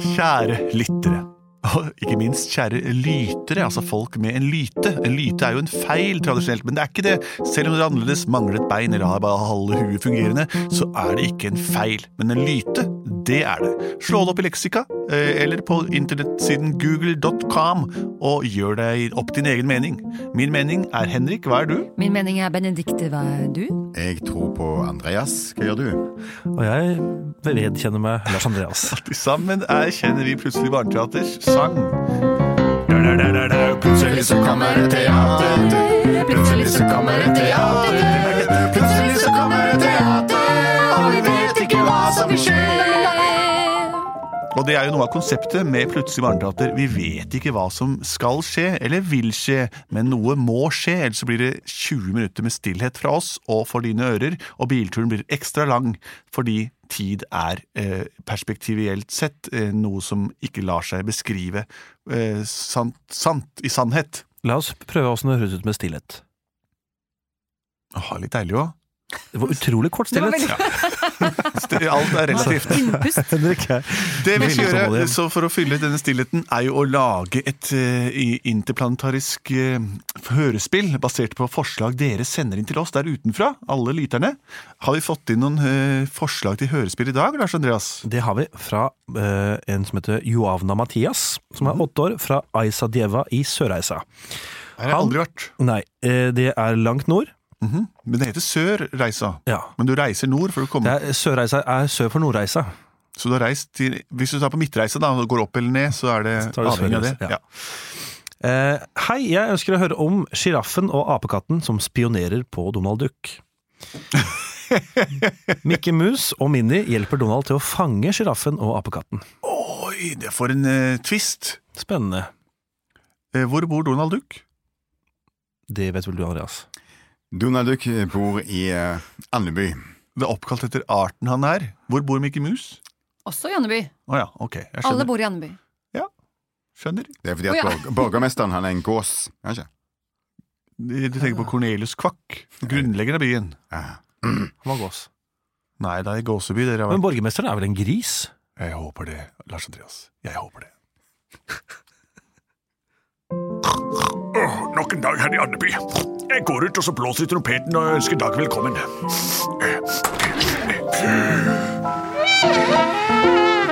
Kjære lyttere. Og ikke minst kjære lytere, altså folk med en lyte. En lyte er jo en feil tradisjonelt, men det er ikke det. Selv om det annerledes mangler et bein eller har bare halve huet fungerende, så er det ikke en feil. Men en lyte, det er det. Slå det opp i leksika, eh, eller på internettsiden google.com, og gjør deg opp din egen mening. Min mening er Henrik, hva er du? Min mening er Benedikte, hva er du? Jeg tror på Andreas. Hva gjør du? Og jeg vedkjenner meg Lars Andreas. Til sammen erkjenner vi plutselig Barneteaters sang. Plutselig så kommer det teater. Og det er jo noe av konseptet med Plutselig barneteater. Vi vet ikke hva som skal skje, eller vil skje, men noe må skje, ellers så blir det 20 minutter med stillhet fra oss og for dine ører, og bilturen blir ekstra lang fordi tid er eh, perspektivielt sett eh, noe som ikke lar seg beskrive eh, sant, sant, i sannhet. La oss prøve åssen det høres ut med stillhet. Åh, litt deilig òg. Det var utrolig kort Det var stillhet. Alt er relativt. Er Det vi skal gjøre så for å fylle denne stillheten, er jo å lage et uh, interplanetarisk uh, hørespill basert på forslag dere sender inn til oss der utenfra, alle lyterne. Har vi fått inn noen uh, forslag til hørespill i dag, Lars Andreas? Det har vi fra en som heter Joavna Mathias, som er åtte år, fra Aisa Djeva i Sørreisa. Her har jeg aldri vært. Nei, det er langt nord. Mhm. Men det heter Sørreisa. Ja. Men du reiser nord for å komme er, Sørreisa er sør for Nordreisa. Så du har reist til Hvis du tar på midtreise, da, og går opp eller ned, så er det Så avhengig av det. Ja. Ja. Eh, hei, jeg ønsker å høre om sjiraffen og apekatten som spionerer på Donald Duck. Mikke Mus og Minnie hjelper Donald til å fange sjiraffen og apekatten. Oi, det for en eh, twist. Spennende. Eh, hvor bor Donald Duck? Det vet vel du, Andreas. Donald Duck bor i uh, Andeby. Det er oppkalt etter arten han er. Hvor bor Mikke Mus? Også i Andeby. Å ja, ok. Jeg Alle bor i Andeby. skjønner. Det er fordi Å, at ja. borg borgermesteren han er en gås. Kanskje? Du tenker på Cornelius Kvakk, grunnlegger av byen. Ja. Han var gås. Nei, det er Gåseby dere har Men vært. borgermesteren er vel en gris? Jeg håper det, Lars Andreas. Jeg håper det. nok en dag her i Andeby. Jeg går ut og så blåser i trompeten og ønsker Dag velkommen.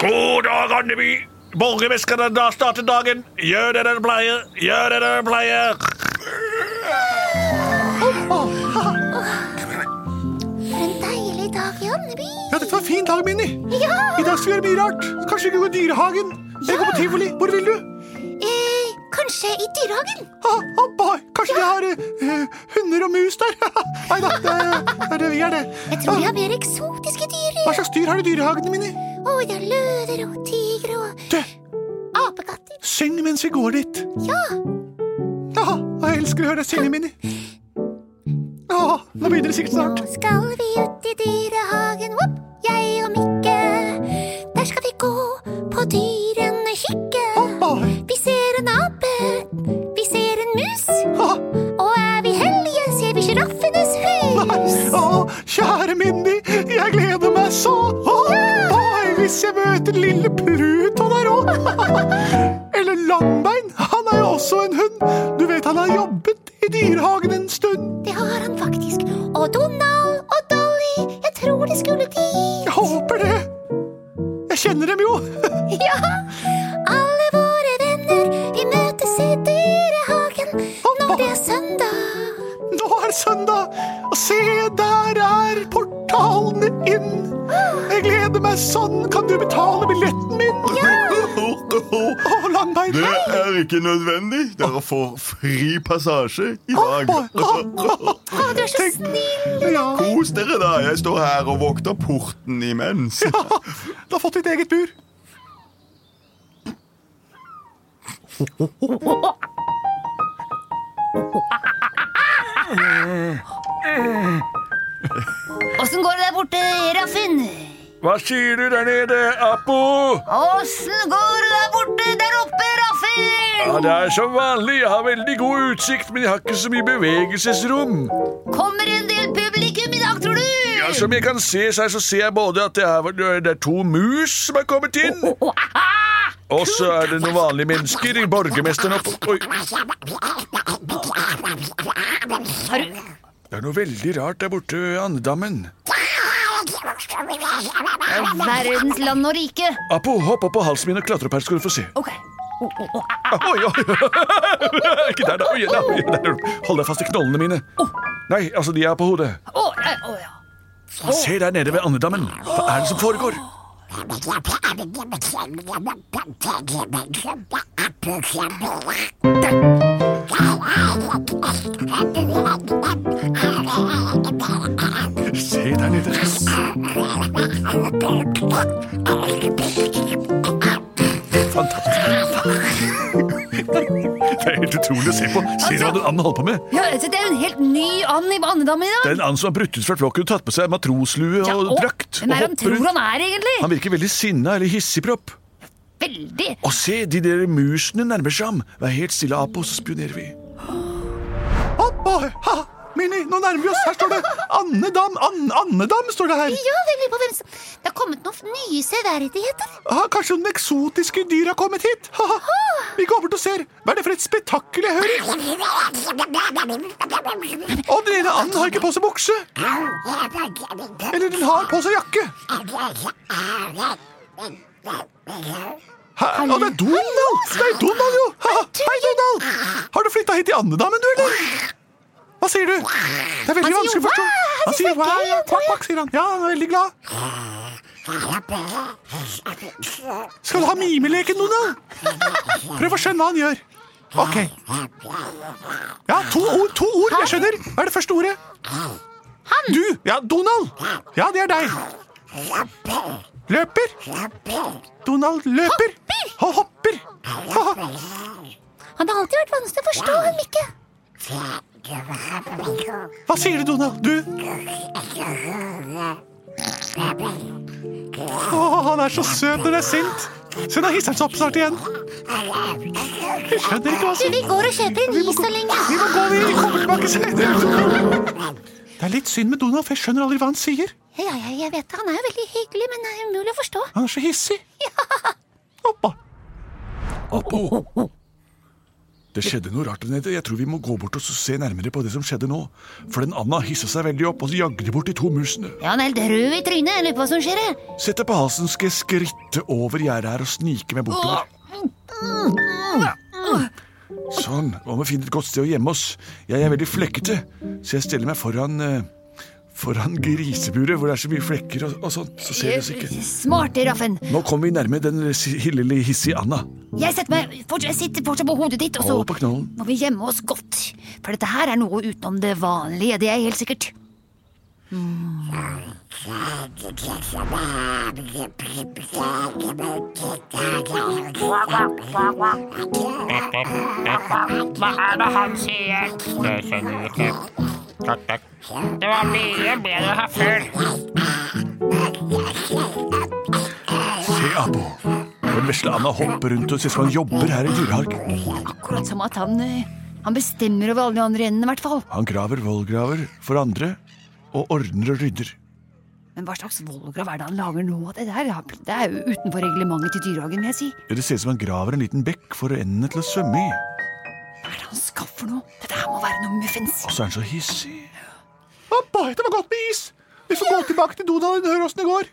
God dag, Andeby. Borgermesteren har startet dagen. Gjør det dere pleier. Gjør det dere pleier. For en deilig dag i Andeby. Ja, dette var en fin dag, Minni. I dag skal vi gjøre mye rart. Kanskje vi går i dyrehagen. Jeg går på tivoli. Hvor vil du? Kanskje i dyrehagen? Ah, boy. Kanskje vi har uh, hunder og mus der? Nei da, det er det vi er det. Jeg tror de har mer eksotiske dyr. Hva slags dyr har du i dyrehagene mine? Å, det er løver og tigre og Du, apekatter. syng mens vi går dit. Ja, Ja, jeg elsker å høre deg synge, Minni. Ja, nå begynner det sikkert snart. nå skal vi ut i dyrehagen. Whoop, dit. Jeg håper det. Jeg kjenner dem jo. Ja, alle våre venner, vi møtes i dyrehagen når det er søndag. Nå er det søndag, og se, der er portalene inn. Jeg gleder meg sånn. Kan du betale billetten min? Å, Langbein. Det er ikke nødvendig. Dere får fri passasje i dag. du er så Tenk, snill! Ja. Kos dere, da. Jeg står her og vokter porten imens. Ja, Du har fått ditt eget bur. Åssen går det der borte, Raffin? Hva sier du der nede, Apo? Åssen går det der borte der oppe? Ja, Det er som vanlig. Jeg har veldig god utsikt, men jeg har ikke så mye bevegelsesrom. Kommer en del publikum i dag, tror du? Ja, Som jeg kan se, så, så ser jeg både at det er, det er to mus som er kommet inn, og så er det noen vanlige mennesker. Borgermesteren opp Oi. Har du Det er noe veldig rart der borte ved andedammen. verdens land og rike? Apo, hopp opp på halsen min og klatre opp her, skal du få se. Ok. Oi, oi. Ikke der, da. Oi, der, oi, der. Hold deg fast i knollene mine. Nei, altså, de er på hodet. Se der nede ved andedammen. Hva er det som foregår? Se der nede. Utrolig å se på. Ser du hva den anden holder på med? ja altså, det er jo en helt ny and i andedammen i dag! Det er en and som har brutt ut fra flokken og tatt på seg matroslue Ja, og drakt. Hvem og er han tror han er, egentlig? Han virker veldig sinna eller hissigpropp. Veldig. Og se, de der musene nærmer seg ham. Vær helt stille, Apo, så spionerer vi. Opp, oh, ha, Mini, nå nærmer vi oss. Her står det Annedam. An Annedam står det her. Ja, jeg lurer på hvem som Det har kommet noen nye severdigheter. Ah, kanskje noen eksotiske dyr har kommet hit? Ha, ha. Vi går bort og ser. Hva er det for et spetakkel jeg hører? Og den ene anden har ikke på seg bukse. Eller den har på seg jakke. Hæ? Å, det er Donald! Det er Donald, jo! Ha, Hei, Donald! Har du flytta hit i andedammen, du, eller? Hva sier du? Det er veldig vanskelig å forstå. Han sier hva? Ja, kvakk, kvakk, sier han. Ja, han er veldig glad. Skal du ha mimeleken, Donald? Prøv å skjønne hva han gjør. Ok. Ja, to ord, to ord. Jeg skjønner. Hva er det første ordet? Han. Du. Ja, Donald. Ja, det er deg. Løper. Donald løper. Og hopper. Ha-ha. Han har alltid vært vanskelig å forstå, han Mikke. Hva sier du, Donald? Du? Å, han er så søt når det er sint. Se, nå hisser han seg opp snart igjen. Jeg skjønner ikke hva som vi går og kjøper en is så lenge. Vi må gå, vi vi kommer tilbake senere. Det er litt synd med Donald, for jeg skjønner aldri hva han sier. Ja, ja, jeg vet det. Han er jo veldig hyggelig, men det er umulig å forstå. Han er så hissig. Oppa. Oppo. Det skjedde noe rart der nede. Jeg tror vi må gå bort og se nærmere på det som skjedde nå. For den Anna hissa seg veldig opp og jagde bort de to musene. Ja, han er helt rød i trynet. Jeg lurer på hva som skjer. Sett deg på halsen, skal jeg skritte over gjerdet her og snike meg bortover. Sånn. Nå må vi finne et godt sted å gjemme oss. Jeg er veldig flekkete, så jeg stiller meg foran eh, Foran griseburet, hvor det er så mye flekker og, og sånt. Så ser vi oss ikke. Smart, Raffen. Nå kommer vi nærme den lille hissige Anna. Jeg, setter meg, fort- jeg sitter fortsatt på hodet ditt, og så Hold på må vi gjemme oss godt. For dette her er noe utenom det vanlige, det er helt sikkert. Hva er det han sier? Det skjønner vi ikke. Takk, takk. Det var mye bedre her før. Se, Abo. Den vesle Anna hopper rundt og ser som han jobber her i dyrehagen. Akkurat som at han, eh, han bestemmer over alle de andre endene, i hvert fall. Han graver vollgraver for andre, og ordner og rydder. Men hva slags vollgrav er det han lager nå? Det, der, det er jo utenfor reglementet til dyrehagen, vil jeg si. Det ser ut som han graver en liten bekk for endene til å svømme i. Er det han skaffer noe? Dette her må være noe muffins. Og så er han så hissig. Pappa, det var godt med is. Vi får gå tilbake til Donald og høre åssen det går.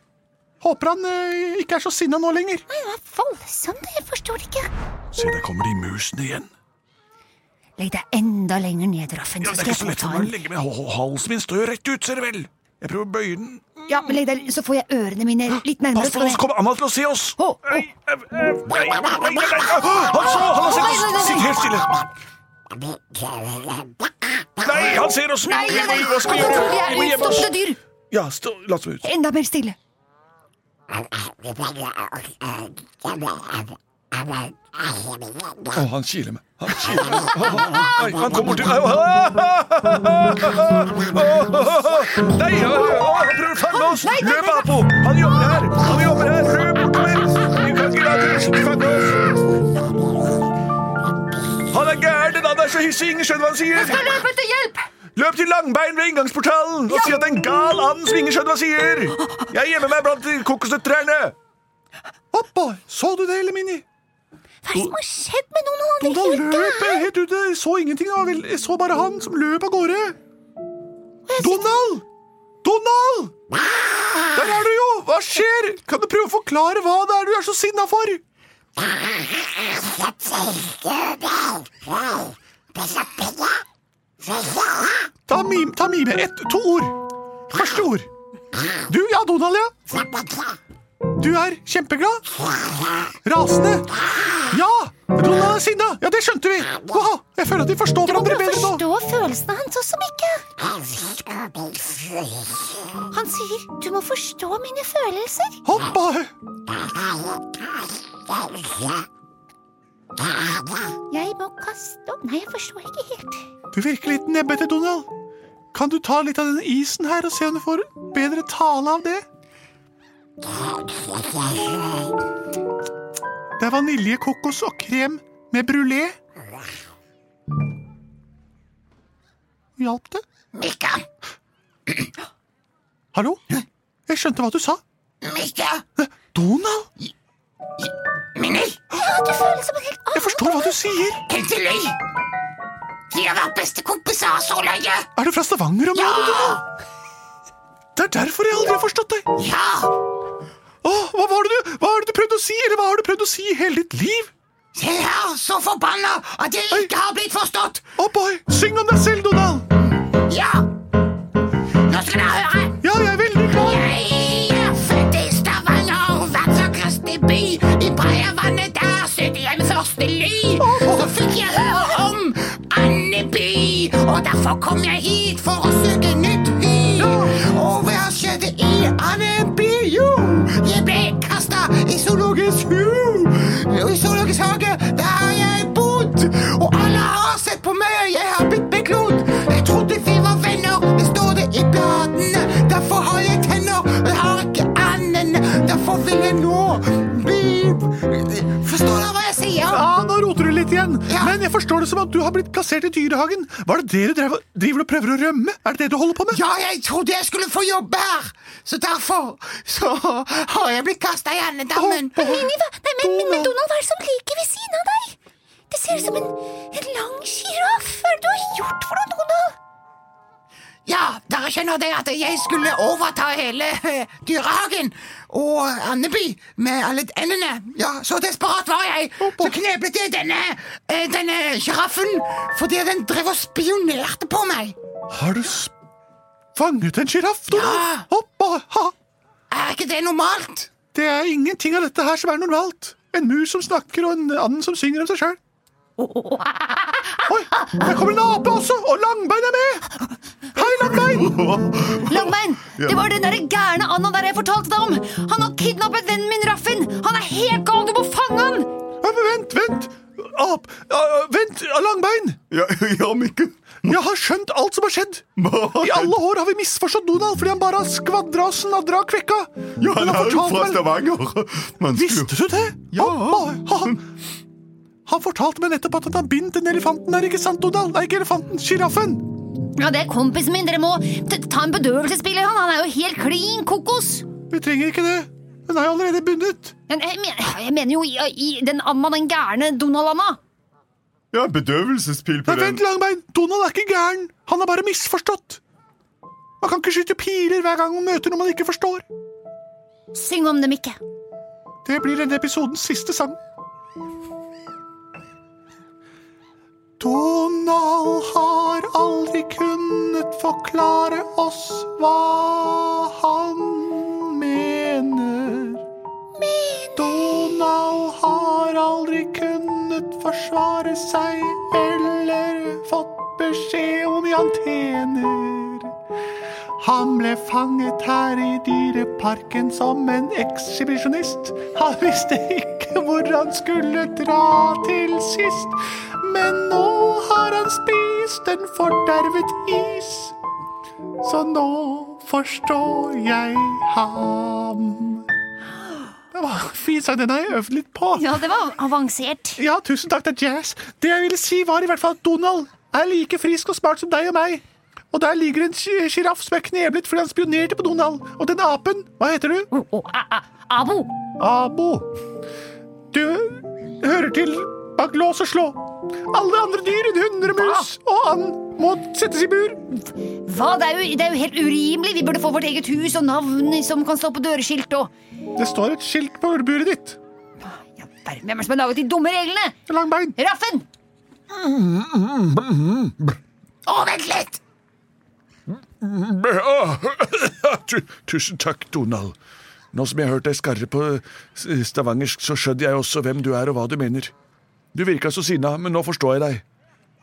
Håper han eh, ikke er så sinna nå lenger. Han er voldsomt. jeg forstår det ikke. Se, der kommer de musene igjen. Legg deg enda lenger ned, Raffen, Ja, så det er skal ikke jeg så lett få ta for meg å en. legge meg. H- Halsen min står jo rett ut, ser du vel. Jeg prøver å bøye den. Ja, men legg deg, så får jeg ørene mine litt nærmere. Pass på, så kommer Anna til å se oss. Å, å. Nei, au, au, nei, nei, nei, nei. Han så! Han har sett Nei, nei, nei, oss! Sitt helt stille. Nei, han ser oss! Nei, nei, nei, hva skal vi gjøre? vi er utstoppede dyr. Ja, stå, la oss ut. Enda mer stille. Å, han kiler meg. Han kiler meg. Oi, han kommer til Nei, han prøver å fange oss! Løp, Apo! Han jobber her! Han jobber her! Løp bortover! Vi kan ikke la Truslene fange oss! Han er gæren! Er så hissig! Ingen skjønner hva han sier! Skal løpe etter hjelp! Løp til Langbein ved inngangsportalen og si at en gal and svinger skjønner hva han sier! Jeg gjemmer meg blant kokosnøttrærne. Oppa! Så du det, Elimini? Hva er det som har skjedd med noen andre Donald løp helt ute. Jeg så ingenting. Jeg så bare han som løp av gårde. Donald! Donald! Der er du jo! Hva skjer? Kan du prøve å forklare hva det er du er så sinna for? Ta mime. Ta mime. Ett, to ord. Første ord. Du, ja, Donald, ja. Du er kjempeglad? Rasende? Ja! Donald er sinna! Ja, det skjønte vi. Wow, jeg føler at de forstår hverandre bedre nå. Du må forstå følelsene hans også, Mikke. Han sier du må forstå mine følelser. Hoppa! Jeg må kaste opp Nei, jeg forstår ikke helt. Du virker litt nebbete, Donald. Kan du ta litt av denne isen her og se om du får bedre tale av det? Det er vanilje, kokos og krem med brulé. Hjalp det? Mikka, Hallo? Jeg skjønte hva du sa. Mikka, Donald! Minni, Ja, du som en helt Jeg forstår hva du sier. endelig. De har vært bestekompiser så lenge. Er du fra Stavanger-området, Ja, Donald? Det er derfor jeg aldri har forstått deg. ja. Åh, hva var det du, hva har du prøvd å si, eller hva har du prøvd å si i hele ditt liv? Jeg er så forbanna at jeg ikke har blitt forstått. Oh boy, syng om deg selv, Donald. Ja. Nå skal dere høre. Ja, jeg er veldig klar. Jeg er født i Stavanger, verdens vakreste by. Derfor kom jeg hit for å søke nytt hy. Og hva skjedde i Andeby? Jo, jeg ble kasta i zoologisk hu. Og i zoologisk hage, der har jeg bodd. Og alle har sett på meg, jeg har blitt beklodd. Jeg trodde vi var venner, det står det i bladene. Derfor har jeg tenner, jeg har ikke anden. Derfor vil jeg nå bli Forstår dere hva jeg sier? Ja, nå roter du litt igjen. Ja. Men jeg forstår det som at du har blitt plassert i dyrehagen. Var det det du drev, driver og prøver å rømme? Er det det du holder på med? Ja, jeg trodde jeg skulle få jobbe her, så derfor så har jeg blitt kasta i andedammen. Oh, oh? Men, men, men Donald, hva er det som ligger ved siden av deg? Det ser ut som en, en lang sjiraff. Hva er det du har gjort for noe, Donald? Ja, dere skjønner det at jeg skulle overta hele eh, dyrehagen og Andeby med alle endene. Ja, så desperat var jeg. Så kneblet jeg denne, eh, denne sjiraffen fordi den drev og spionerte på meg. Har du fanget en sjiraff? Ja. Hoppa, ha. Er ikke det normalt? Det er ingenting av dette her som er normalt. En mus som snakker, og en and som synger om seg sjøl. Oi, der kommer en ape også, og Langbein er med! Hei, Langbein! Langbein, det var den der gærne Anna der jeg fortalte deg om. Han har kidnappet vennen min Raffin. Han er helt gal, du må fange han! Ja, men vent, vent! Ap, vent, Langbein! Ja, ja Mikkel? Jeg har skjønt alt som har skjedd. I alle år har vi misforstått Donald fordi han bare har skvadra og snadra og kvekka. Ja, han er jo fra Stavanger. Visste du det? Ja. Han, ha. Han fortalte meg nettopp at han har bindt den elefanten der, ikke sant, Donald? Nei, ikke elefanten, sjiraffen. Ja, det er kompisen min. Dere må ta en bedøvelsespille, Han Han er jo helt klin kokos. Vi trenger ikke det. Den er jo allerede bundet. Men jeg, men, jeg mener jo i, i den anda, den gærne Donald-anda. Ja, bedøvelsespill på Nei, den. vent, Langbein. Donald er ikke gæren. Han er bare misforstått. Man kan ikke skyte piler hver gang man møter noe man ikke forstår. Syng om dem ikke. Det blir denne episodens siste sang. Donald har aldri kunnet forklare oss hva han mener. Donald har aldri kunnet forsvare seg eller fått beskjed om han tjener. Han ble fanget her i dyreparken som en ekshibisjonist. Han visste ikke hvor han skulle dra til sist. Men nå har han spist en fordervet is, så nå forstår jeg ham. Det var fin sang, den har jeg øvd litt på. Ja, det var avansert. Ja, tusen takk, det er jazz. Det jeg ville si var i hvert fall at Donald er like frisk og smart som deg og meg. Og der ligger en sjiraff som er kneblet fordi han spionerte på Donald. Og den apen, hva heter du? Oh, oh, a, a, abo! Abo. Du hører til bak lås og slå. Alle andre dyr enn hunder og mus og and må settes i bur. Hva? Det er, jo, det er jo helt urimelig. Vi burde få vårt eget hus og navn som kan stå på dørskilt og Det står et skilt på buret ditt. ja, Hvem er det som har laget de dumme reglene? Langbein. Raffen! Å, vent litt! Tusen takk, Donald. Nå som jeg har hørt deg skarre på stavangersk, så skjønner jeg også hvem du er og hva du mener. Du virka så sinna, men nå forstår jeg deg.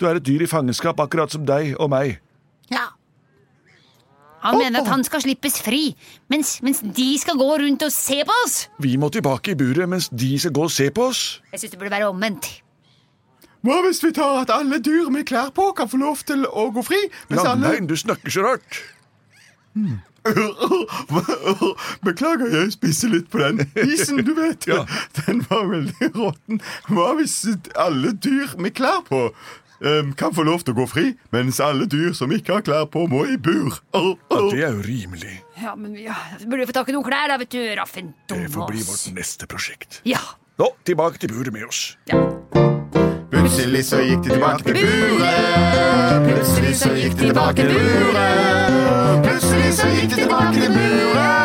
Du er et dyr i fangenskap, akkurat som deg og meg. Ja. Han mener at han skal slippes fri, mens, mens de skal gå rundt og se på oss. Vi må tilbake i buret mens de skal gå og se på oss. Jeg syns det burde være omvendt. Hva hvis vi tar at alle dyr med klær på kan få lov til å gå fri? Mens alle... Langbein, du snakker så rart. Beklager, jeg spiser litt på den isen, du vet. Ja. Den var veldig råtten. Hva hvis alle dyr med klær på um, kan få lov til å gå fri, mens alle dyr som ikke har klær på, må i bur? Ja, det er jo rimelig. Ja, men ja, Vi burde få tak i noen klær, da, vet du, Raffen. Det får bli vårt neste prosjekt. Ja. Nå, tilbake til buret med oss. Plutselig så gikk de tilbake til buret. Plutselig så gikk de tilbake til buret. Plutselig så gikk de tilbake til buret.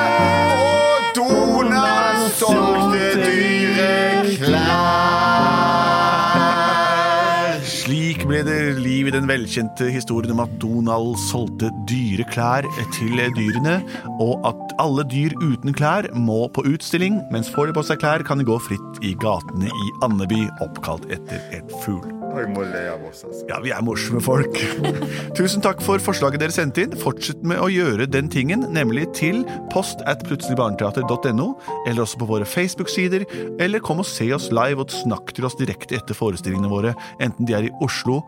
Det liv i den velkjente historien om at Donald solgte dyre klær til dyrene, og at alle dyr uten klær må på utstilling, mens får de på seg klær, kan de gå fritt i gatene i Andeby, oppkalt etter en fugl. Altså. Ja, vi er morsomme folk. Tusen takk for forslaget dere sendte inn. Fortsett med å gjøre den tingen, nemlig til post at plutseligbarneteater.no, eller også på våre Facebook-sider, eller kom og se oss live og snakk til oss direkte etter forestillingene våre, enten de er i Oslo,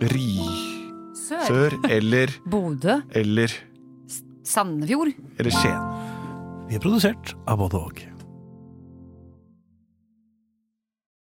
Ri... Sør. Sør eller Bodø. eller Sandefjord. eller Skien. Vi er produsert av både og.